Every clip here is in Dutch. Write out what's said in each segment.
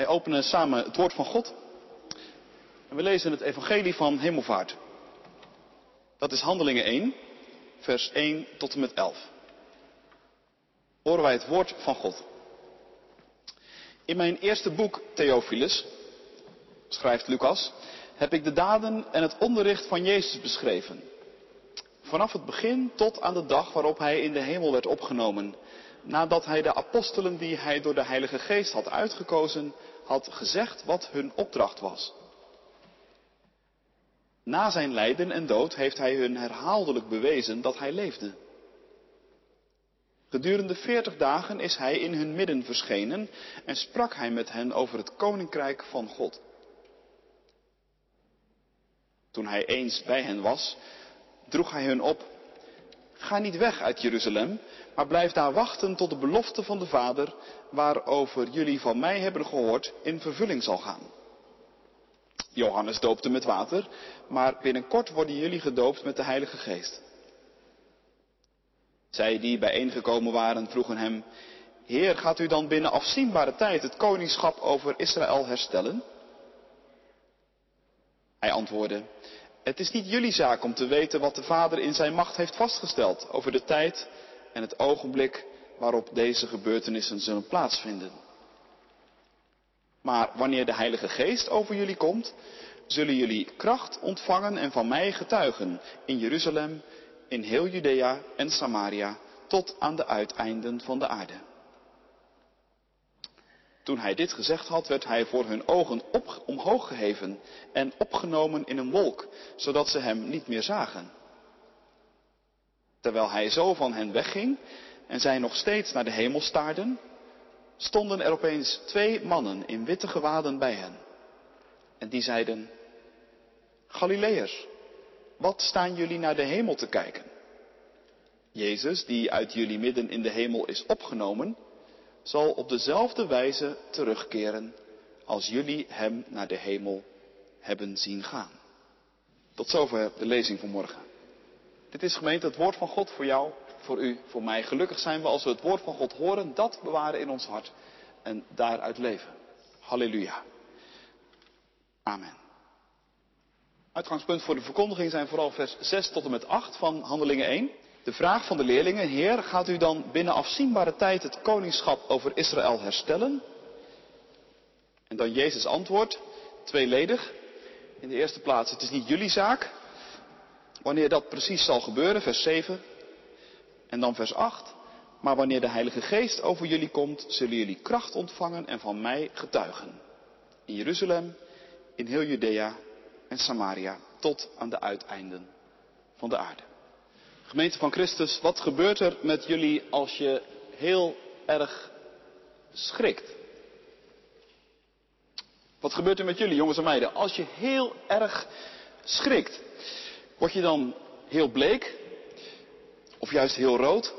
Wij openen samen het woord van God. En we lezen het evangelie van Hemelvaart. Dat is Handelingen 1, vers 1 tot en met 11. Horen wij het woord van God. In mijn eerste boek, Theophilus, schrijft Lucas, heb ik de daden en het onderricht van Jezus beschreven. Vanaf het begin tot aan de dag waarop hij in de hemel werd opgenomen, nadat hij de apostelen die hij door de Heilige Geest had uitgekozen, had gezegd wat hun opdracht was. Na zijn lijden en dood heeft hij hun herhaaldelijk bewezen dat hij leefde. Gedurende veertig dagen is hij in hun midden verschenen en sprak hij met hen over het koninkrijk van God. Toen hij eens bij hen was, droeg hij hun op, ga niet weg uit Jeruzalem, maar blijf daar wachten tot de belofte van de Vader, waarover jullie van mij hebben gehoord, in vervulling zal gaan. Johannes doopte met water, maar binnenkort worden jullie gedoopt met de Heilige Geest. Zij die bijeengekomen waren vroegen hem, Heer, gaat u dan binnen afzienbare tijd het koningschap over Israël herstellen? Hij antwoordde, het is niet jullie zaak om te weten wat de Vader in zijn macht heeft vastgesteld over de tijd en het ogenblik waarop deze gebeurtenissen zullen plaatsvinden. Maar wanneer de Heilige Geest over jullie komt, zullen jullie kracht ontvangen en van mij getuigen in Jeruzalem, in heel Judea en Samaria, tot aan de uiteinden van de aarde. Toen hij dit gezegd had, werd hij voor hun ogen op, omhoog geheven en opgenomen in een wolk, zodat ze hem niet meer zagen. Terwijl hij zo van hen wegging en zij nog steeds naar de hemel staarden, stonden er opeens twee mannen in witte gewaden bij hen. En die zeiden, Galileërs, wat staan jullie naar de hemel te kijken? Jezus, die uit jullie midden in de hemel is opgenomen, zal op dezelfde wijze terugkeren als jullie hem naar de hemel hebben zien gaan. Tot zover de lezing van morgen. Dit is gemeente het woord van God voor jou, voor u, voor mij. Gelukkig zijn we als we het woord van God horen, dat bewaren in ons hart en daaruit leven. Halleluja. Amen. Uitgangspunt voor de verkondiging zijn vooral vers 6 tot en met 8 van Handelingen 1. De vraag van de leerlingen, Heer, gaat u dan binnen afzienbare tijd het koningschap over Israël herstellen? En dan Jezus antwoord, tweeledig. In de eerste plaats, het is niet jullie zaak. Wanneer dat precies zal gebeuren, vers 7. En dan vers 8. Maar wanneer de Heilige Geest over jullie komt, zullen jullie kracht ontvangen en van mij getuigen. In Jeruzalem, in heel Judea en Samaria, tot aan de uiteinden van de aarde. Gemeente van Christus, wat gebeurt er met jullie als je heel erg schrikt? Wat gebeurt er met jullie, jongens en meiden, als je heel erg schrikt? Word je dan heel bleek? Of juist heel rood?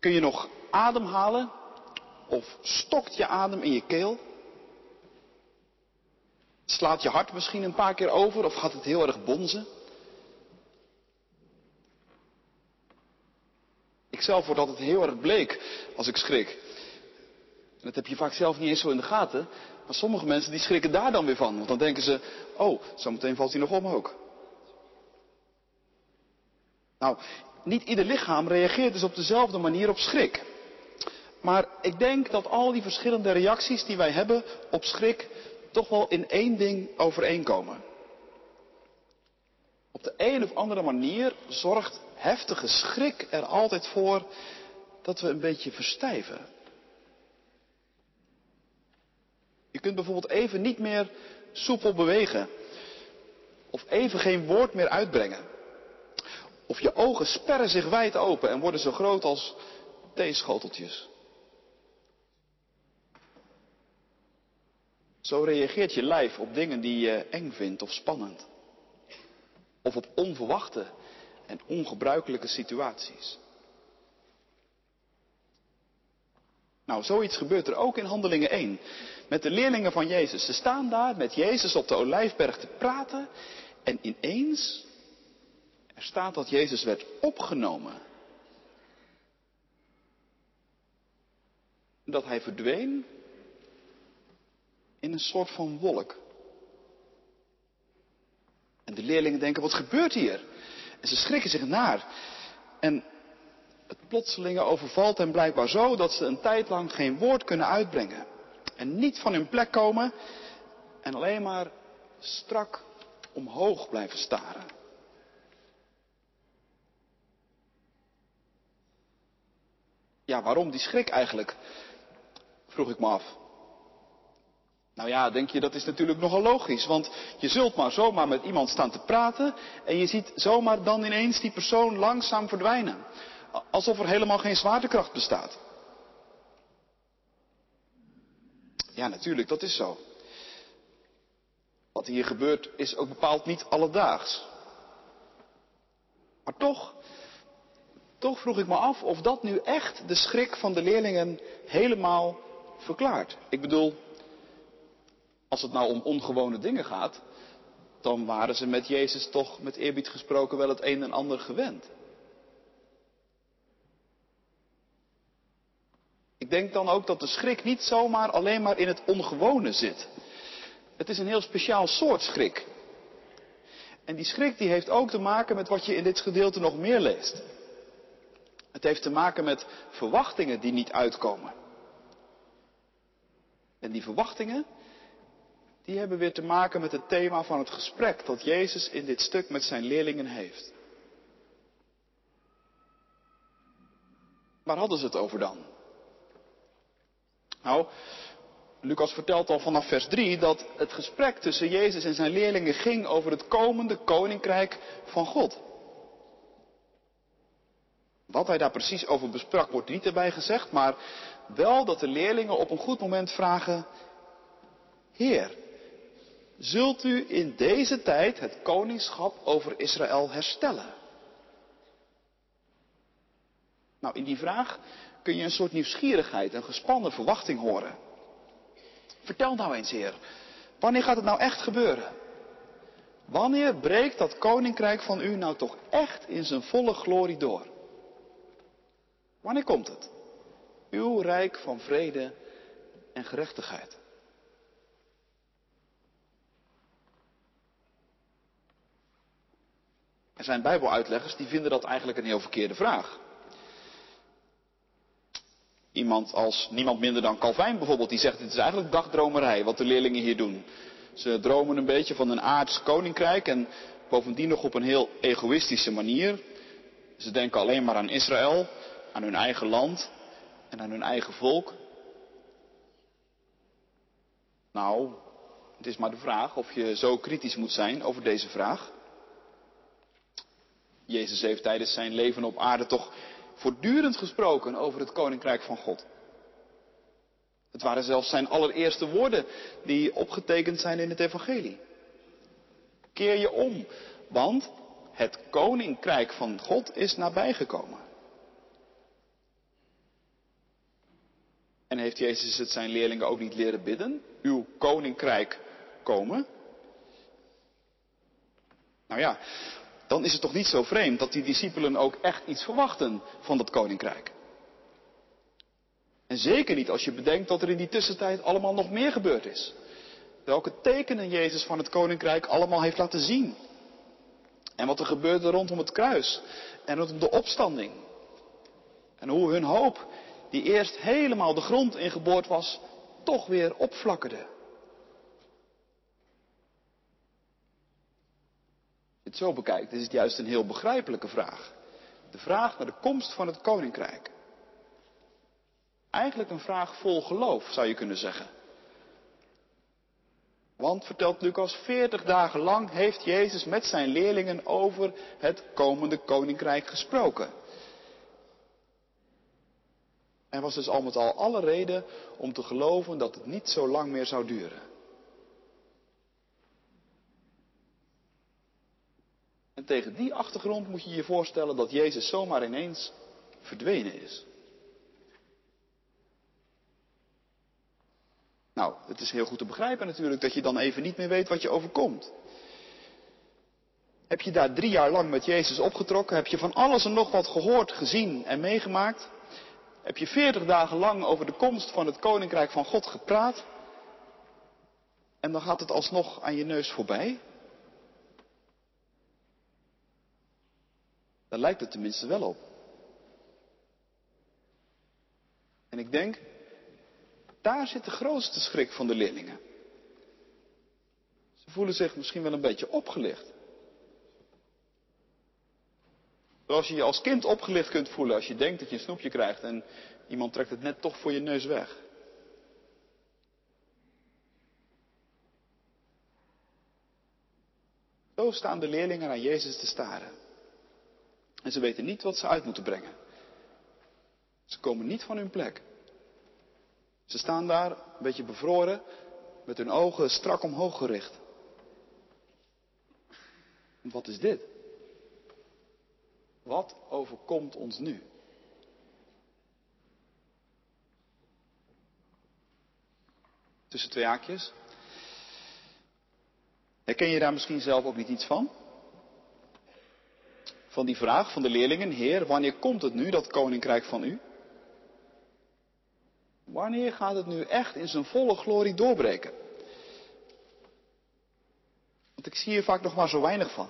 Kun je nog ademhalen? Of stokt je adem in je keel? Slaat je hart misschien een paar keer over of gaat het heel erg bonzen? Zelf word altijd heel erg bleek als ik schrik. En dat heb je vaak zelf niet eens zo in de gaten. Maar sommige mensen die schrikken daar dan weer van. Want dan denken ze, oh, zometeen valt hij nog om ook. Nou, niet ieder lichaam reageert dus op dezelfde manier op schrik. Maar ik denk dat al die verschillende reacties die wij hebben op schrik toch wel in één ding overeenkomen. Op de een of andere manier zorgt heftige schrik er altijd voor dat we een beetje verstijven. Je kunt bijvoorbeeld even niet meer soepel bewegen. Of even geen woord meer uitbrengen. Of je ogen sperren zich wijd open en worden zo groot als theeschoteltjes. Zo reageert je lijf op dingen die je eng vindt of spannend. Of op onverwachte en ongebruikelijke situaties. Nou, zoiets gebeurt er ook in Handelingen 1. Met de leerlingen van Jezus. Ze staan daar met Jezus op de Olijfberg te praten. En ineens, er staat dat Jezus werd opgenomen. Dat hij verdween een soort van wolk. En de leerlingen denken, wat gebeurt hier? En ze schrikken zich naar. En het plotselinge overvalt hen blijkbaar zo dat ze een tijd lang geen woord kunnen uitbrengen. En niet van hun plek komen en alleen maar strak omhoog blijven staren. Ja, waarom die schrik eigenlijk? Vroeg ik me af. Nou ja, denk je, dat is natuurlijk nogal logisch. Want je zult maar zomaar met iemand staan te praten en je ziet zomaar dan ineens die persoon langzaam verdwijnen. Alsof er helemaal geen zwaartekracht bestaat. Ja, natuurlijk, dat is zo. Wat hier gebeurt is ook bepaald niet alledaags. Maar toch, toch vroeg ik me af of dat nu echt de schrik van de leerlingen helemaal verklaart. Ik bedoel, als het nou om ongewone dingen gaat, dan waren ze met Jezus toch met eerbied gesproken wel het een en ander gewend. Ik denk dan ook dat de schrik niet zomaar alleen maar in het ongewone zit. Het is een heel speciaal soort schrik. En die schrik die heeft ook te maken met wat je in dit gedeelte nog meer leest. Het heeft te maken met verwachtingen die niet uitkomen. En die verwachtingen, die hebben weer te maken met het thema van het gesprek dat Jezus in dit stuk met zijn leerlingen heeft. Waar hadden ze het over dan? Nou, Lucas vertelt al vanaf vers 3 dat het gesprek tussen Jezus en zijn leerlingen ging over het komende koninkrijk van God. Wat hij daar precies over besprak wordt niet erbij gezegd, maar wel dat de leerlingen op een goed moment vragen, Heer, zult u in deze tijd het koningschap over Israël herstellen? Nou, in die vraag kun je een soort nieuwsgierigheid, een gespannen verwachting horen. Vertel nou eens, Heer, wanneer gaat het nou echt gebeuren? Wanneer breekt dat koninkrijk van u nou toch echt in zijn volle glorie door? Wanneer komt het? Uw rijk van vrede en gerechtigheid. Er zijn Bijbeluitleggers die vinden dat eigenlijk een heel verkeerde vraag. Iemand als niemand minder dan Calvijn bijvoorbeeld, die zegt het is eigenlijk dagdromerij wat de leerlingen hier doen. Ze dromen een beetje van een aards koninkrijk en bovendien nog op een heel egoïstische manier. Ze denken alleen maar aan Israël, aan hun eigen land en aan hun eigen volk. Nou, het is maar de vraag of je zo kritisch moet zijn over deze vraag. Jezus heeft tijdens zijn leven op aarde toch voortdurend gesproken over het koninkrijk van God. Het waren zelfs zijn allereerste woorden die opgetekend zijn in het evangelie. Keer je om, want het koninkrijk van God is nabijgekomen. En heeft Jezus het zijn leerlingen ook niet leren bidden? Uw koninkrijk komen? Nou ja, dan is het toch niet zo vreemd dat die discipelen ook echt iets verwachten van dat koninkrijk. En zeker niet als je bedenkt dat er in die tussentijd allemaal nog meer gebeurd is. Welke tekenen Jezus van het koninkrijk allemaal heeft laten zien. En wat er gebeurde rondom het kruis en rondom de opstanding. En hoe hun hoop, die eerst helemaal de grond ingeboord was, toch weer opflakkerde. Het zo bekijkt, is het juist een heel begrijpelijke vraag. De vraag naar de komst van het koninkrijk. Eigenlijk een vraag vol geloof, zou je kunnen zeggen. Want, vertelt Lucas, veertig dagen lang heeft Jezus met zijn leerlingen over het komende koninkrijk gesproken. Er was dus al met al alle reden om te geloven dat het niet zo lang meer zou duren. En tegen die achtergrond moet je je voorstellen dat Jezus zomaar ineens verdwenen is. Nou, het is heel goed te begrijpen natuurlijk dat je dan even niet meer weet wat je overkomt. Heb je daar drie jaar lang met Jezus opgetrokken? Heb je van alles en nog wat gehoord, gezien en meegemaakt? Heb je veertig dagen lang over de komst van het Koninkrijk van God gepraat? En dan gaat het alsnog aan je neus voorbij. Daar lijkt het tenminste wel op. En ik denk, daar zit de grootste schrik van de leerlingen. Ze voelen zich misschien wel een beetje opgelicht. Zoals je je als kind opgelicht kunt voelen als je denkt dat je een snoepje krijgt en iemand trekt het net toch voor je neus weg. Zo staan de leerlingen aan Jezus te staren. En ze weten niet wat ze uit moeten brengen. Ze komen niet van hun plek. Ze staan daar een beetje bevroren, met hun ogen strak omhoog gericht. Wat is dit? Wat overkomt ons nu? Tussen twee haakjes. Herken je daar misschien zelf ook niet iets van? Van die vraag van de leerlingen, Heer, wanneer komt het nu, dat koninkrijk van u? Wanneer gaat het nu echt in zijn volle glorie doorbreken? Want ik zie hier vaak nog maar zo weinig van.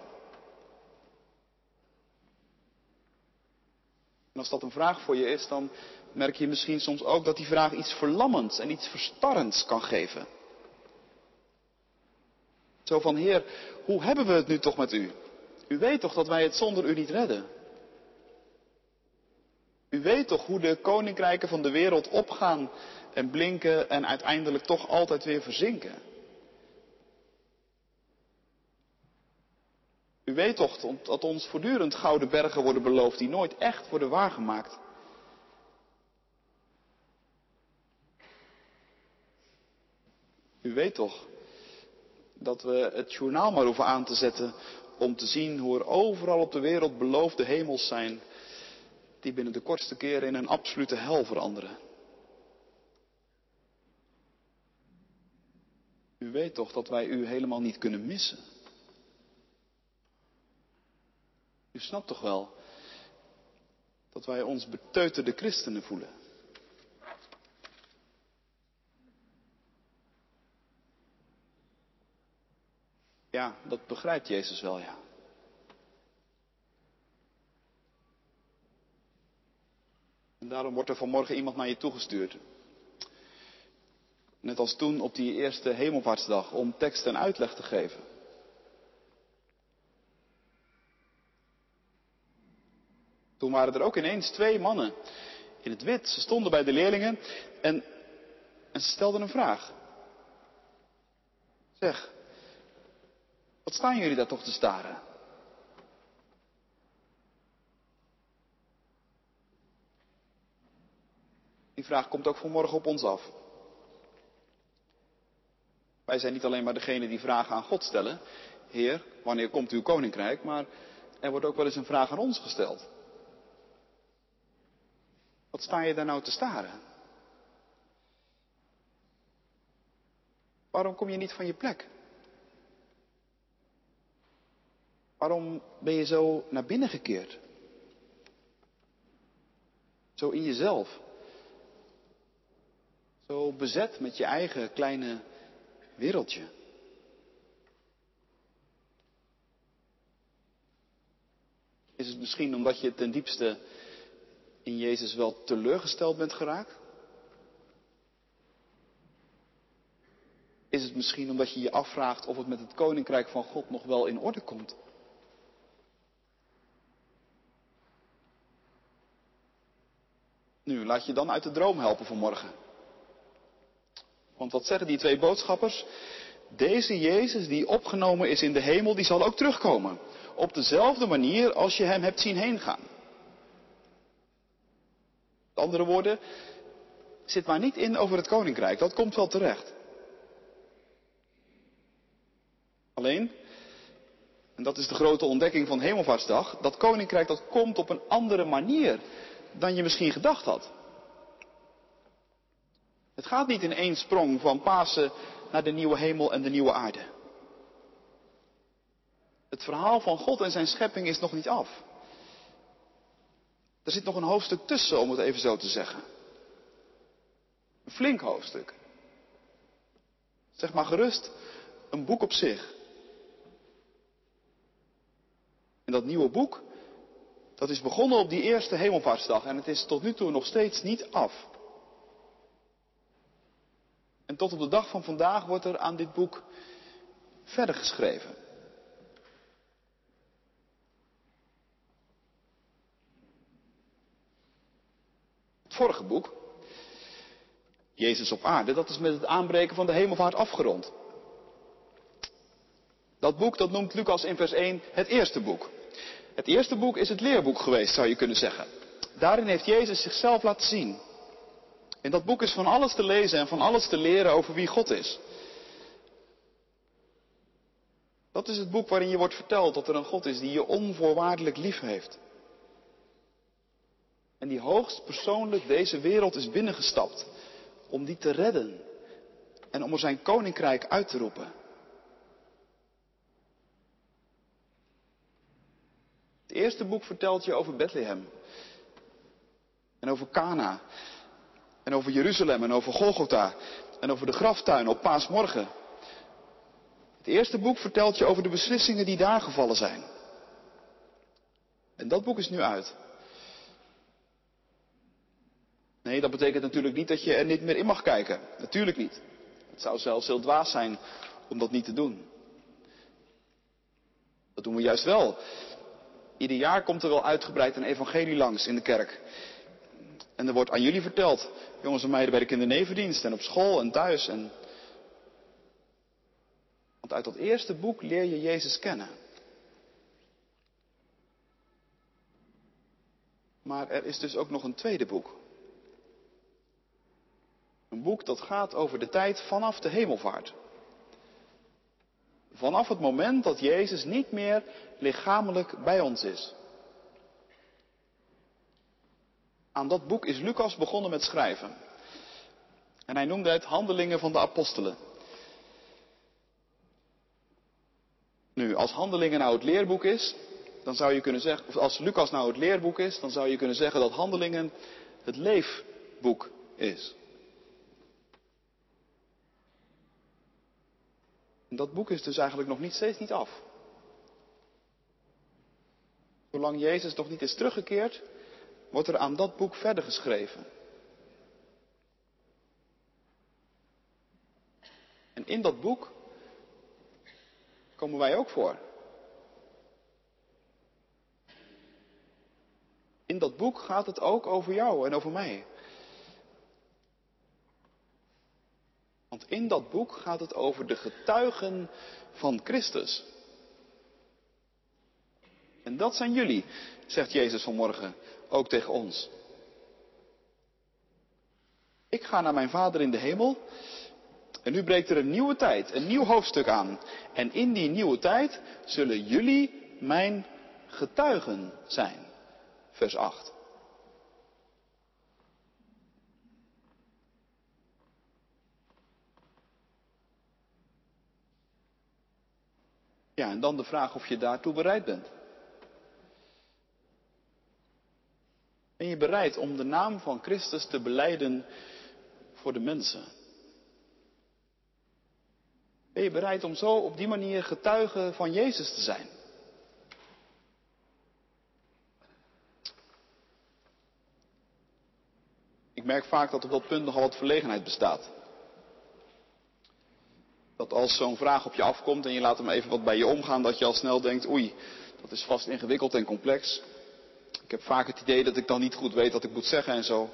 En als dat een vraag voor je is, dan merk je misschien soms ook dat die vraag iets verlammends en iets verstarrends kan geven. Zo van, Heer, hoe hebben we het nu toch met u? U weet toch dat wij het zonder u niet redden? U weet toch hoe de koninkrijken van de wereld opgaan en blinken en uiteindelijk toch altijd weer verzinken? U weet toch dat ons voortdurend gouden bergen worden beloofd die nooit echt worden waargemaakt? U weet toch dat we het journaal maar hoeven aan te zetten om te zien hoe er overal op de wereld beloofde hemels zijn die binnen de kortste keren in een absolute hel veranderen. U weet toch dat wij u helemaal niet kunnen missen. U snapt toch wel dat wij ons beteuterde christenen voelen. Ja, dat begrijpt Jezus wel, ja. En daarom wordt er vanmorgen iemand naar je toegestuurd. Net als toen op die eerste hemelvaartsdag om tekst en uitleg te geven. Toen waren er ook ineens twee mannen in het wit. Ze stonden bij de leerlingen en, en ze stelden een vraag. Zeg, wat staan jullie daar toch te staren? Die vraag komt ook vanmorgen op ons af. Wij zijn niet alleen maar degene die vragen aan God stellen. Heer, wanneer komt uw koninkrijk? Maar er wordt ook wel eens een vraag aan ons gesteld. Wat sta je daar nou te staren? Waarom kom je niet van je plek? Waarom ben je zo naar binnen gekeerd? Zo in jezelf. Zo bezet met je eigen kleine wereldje. Is het misschien omdat je ten diepste in Jezus wel teleurgesteld bent geraakt? Is het misschien omdat je je afvraagt of het met het koninkrijk van God nog wel in orde komt? Nu, laat je dan uit de droom helpen vanmorgen. Want wat zeggen die twee boodschappers? Deze Jezus die opgenomen is in de hemel, die zal ook terugkomen. Op dezelfde manier als je hem hebt zien heen gaan. Met andere woorden, zit maar niet in over het koninkrijk, dat komt wel terecht. Alleen, en dat is de grote ontdekking van Hemelvaartsdag, dat koninkrijk dat komt op een andere manier dan je misschien gedacht had. Het gaat niet in één sprong van Pasen naar de nieuwe hemel en de nieuwe aarde. Het verhaal van God en zijn schepping is nog niet af. Er zit nog een hoofdstuk tussen, om het even zo te zeggen. Een flink hoofdstuk. Zeg maar gerust, een boek op zich. En dat nieuwe boek, dat is begonnen op die eerste hemelvaartsdag en het is tot nu toe nog steeds niet af. En tot op de dag van vandaag wordt er aan dit boek verder geschreven. Het vorige boek, Jezus op aarde, dat is met het aanbreken van de hemelvaart afgerond. Dat boek dat noemt Lucas in vers 1 het eerste boek. Het eerste boek is het leerboek geweest, zou je kunnen zeggen. Daarin heeft Jezus zichzelf laten zien. In dat boek is van alles te lezen en van alles te leren over wie God is. Dat is het boek waarin je wordt verteld dat er een God is die je onvoorwaardelijk lief heeft. En die hoogst persoonlijk deze wereld is binnengestapt om die te redden en om er zijn koninkrijk uit te roepen. Het eerste boek vertelt je over Bethlehem en over Cana en over Jeruzalem en over Golgotha en over de graftuin op paasmorgen. Het eerste boek vertelt je over de beslissingen die daar gevallen zijn. En dat boek is nu uit. Nee, dat betekent natuurlijk niet dat je er niet meer in mag kijken. Natuurlijk niet. Het zou zelfs heel dwaas zijn om dat niet te doen. Dat doen we juist wel. Ieder jaar komt er wel uitgebreid een evangelie langs in de kerk. En er wordt aan jullie verteld, jongens en meiden bij de kindernevendienst en op school en thuis. En... Want uit dat eerste boek leer je Jezus kennen. Maar er is dus ook nog een tweede boek. Een boek dat gaat over de tijd vanaf de hemelvaart. Vanaf het moment dat Jezus niet meer lichamelijk bij ons is. Aan dat boek is Lucas begonnen met schrijven. En hij noemde het Handelingen van de Apostelen. Nu, als Handelingen nou het leerboek is, dan zou je kunnen zeggen, of als Lucas nou het leerboek is, dan zou je kunnen zeggen dat Handelingen het leefboek is. En dat boek is dus eigenlijk nog niet, steeds niet af. Zolang Jezus nog niet is teruggekeerd, wordt er aan dat boek verder geschreven. En in dat boek komen wij ook voor. In dat boek gaat het ook over jou en over mij. Want in dat boek gaat het over de getuigen van Christus. En dat zijn jullie, zegt Jezus vanmorgen ook tegen ons. Ik ga naar mijn Vader in de hemel. En nu breekt er een nieuwe tijd, een nieuw hoofdstuk aan. En in die nieuwe tijd zullen jullie mijn getuigen zijn. Vers 8. Ja, en dan de vraag of je daartoe bereid bent. Ben je bereid om de naam van Christus te beleiden voor de mensen? Ben je bereid om zo op die manier getuige van Jezus te zijn? Ik merk vaak dat op dat punt nogal wat verlegenheid bestaat. Dat als zo'n vraag op je afkomt en je laat hem even wat bij je omgaan, dat je al snel denkt, oei, dat is vast ingewikkeld en complex. Ik heb vaak het idee dat ik dan niet goed weet wat ik moet zeggen en zo.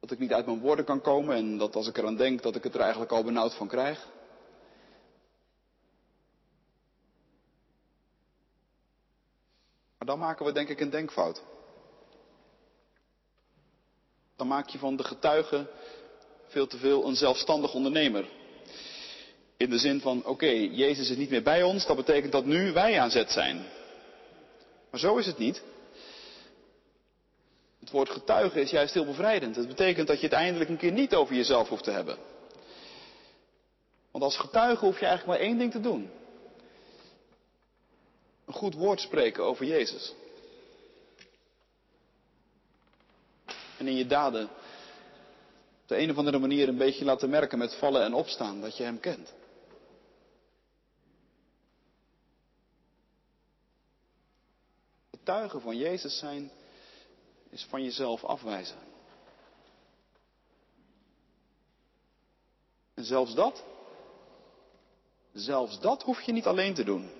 Dat ik niet uit mijn woorden kan komen en dat als ik eraan denk dat ik het er eigenlijk al benauwd van krijg. Maar dan maken we denk ik een denkfout. Dan maak je van de getuige veel te veel een zelfstandig ondernemer. In de zin van, oké, Jezus is niet meer bij ons, dat betekent dat nu wij aan zet zijn. Maar zo is het niet. Het woord getuige is juist heel bevrijdend. Het betekent dat je het eindelijk een keer niet over jezelf hoeft te hebben. Want als getuige hoef je eigenlijk maar één ding te doen. Een goed woord spreken over Jezus. En in je daden Op de een of andere manier een beetje laten merken met vallen en opstaan dat je Hem kent. Getuigen van Jezus zijn is van jezelf afwijzen. En zelfs dat, zelfs dat hoef je niet alleen te doen.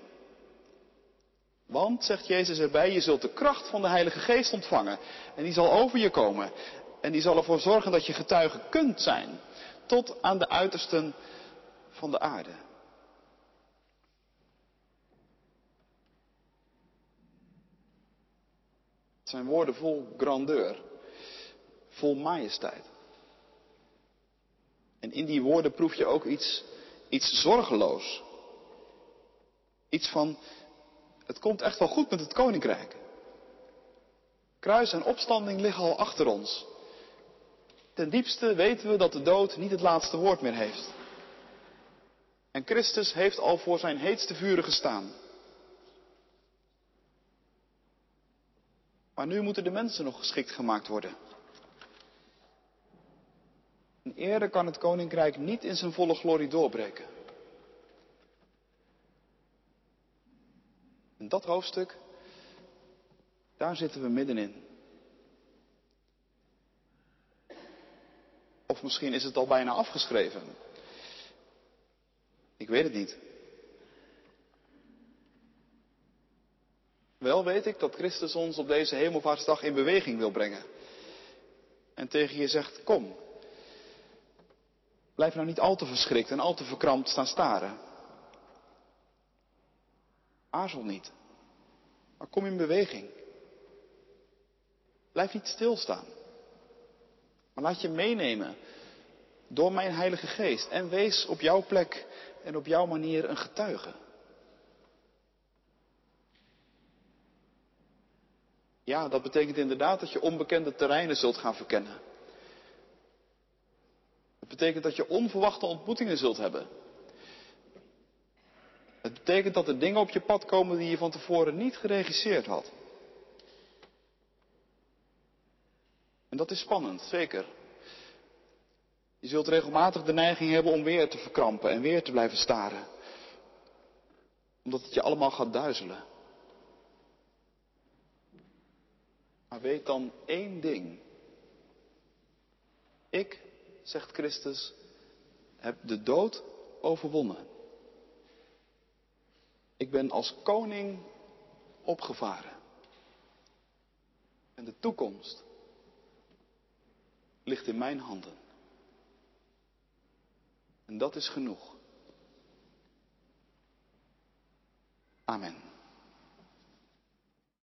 Want, zegt Jezus erbij, je zult de kracht van de Heilige Geest ontvangen. En die zal over je komen. En die zal ervoor zorgen dat je getuige kunt zijn. Tot aan de uitersten van de aarde. Het zijn woorden vol grandeur. Vol majesteit. En in die woorden proef je ook iets, iets zorgeloos. Iets van, het komt echt wel goed met het koninkrijk. Kruis en opstanding liggen al achter ons. Ten diepste weten we dat de dood niet het laatste woord meer heeft. En Christus heeft al voor zijn heetste vuren gestaan. Maar nu moeten de mensen nog geschikt gemaakt worden. En eerder kan het koninkrijk niet in zijn volle glorie doorbreken. En dat hoofdstuk, daar zitten we middenin. Of misschien is het al bijna afgeschreven. Ik weet het niet. Wel weet ik dat Christus ons op deze hemelvaartsdag in beweging wil brengen. En tegen je zegt, kom. Blijf nou niet al te verschrikt en al te verkrampt staan staren. Aarzel niet. Maar kom in beweging. Blijf niet stilstaan. Maar laat je meenemen door mijn Heilige Geest. En wees op jouw plek en op jouw manier een getuige. Ja, dat betekent inderdaad dat je onbekende terreinen zult gaan verkennen. Het betekent dat je onverwachte ontmoetingen zult hebben. Het betekent dat er dingen op je pad komen die je van tevoren niet geregisseerd had. En dat is spannend, zeker. Je zult regelmatig de neiging hebben om weer te verkrampen en weer te blijven staren. Omdat het je allemaal gaat duizelen. Weet dan één ding. Ik, zegt Christus, heb de dood overwonnen. Ik ben als koning opgevaren. En de toekomst ligt in mijn handen. En dat is genoeg. Amen.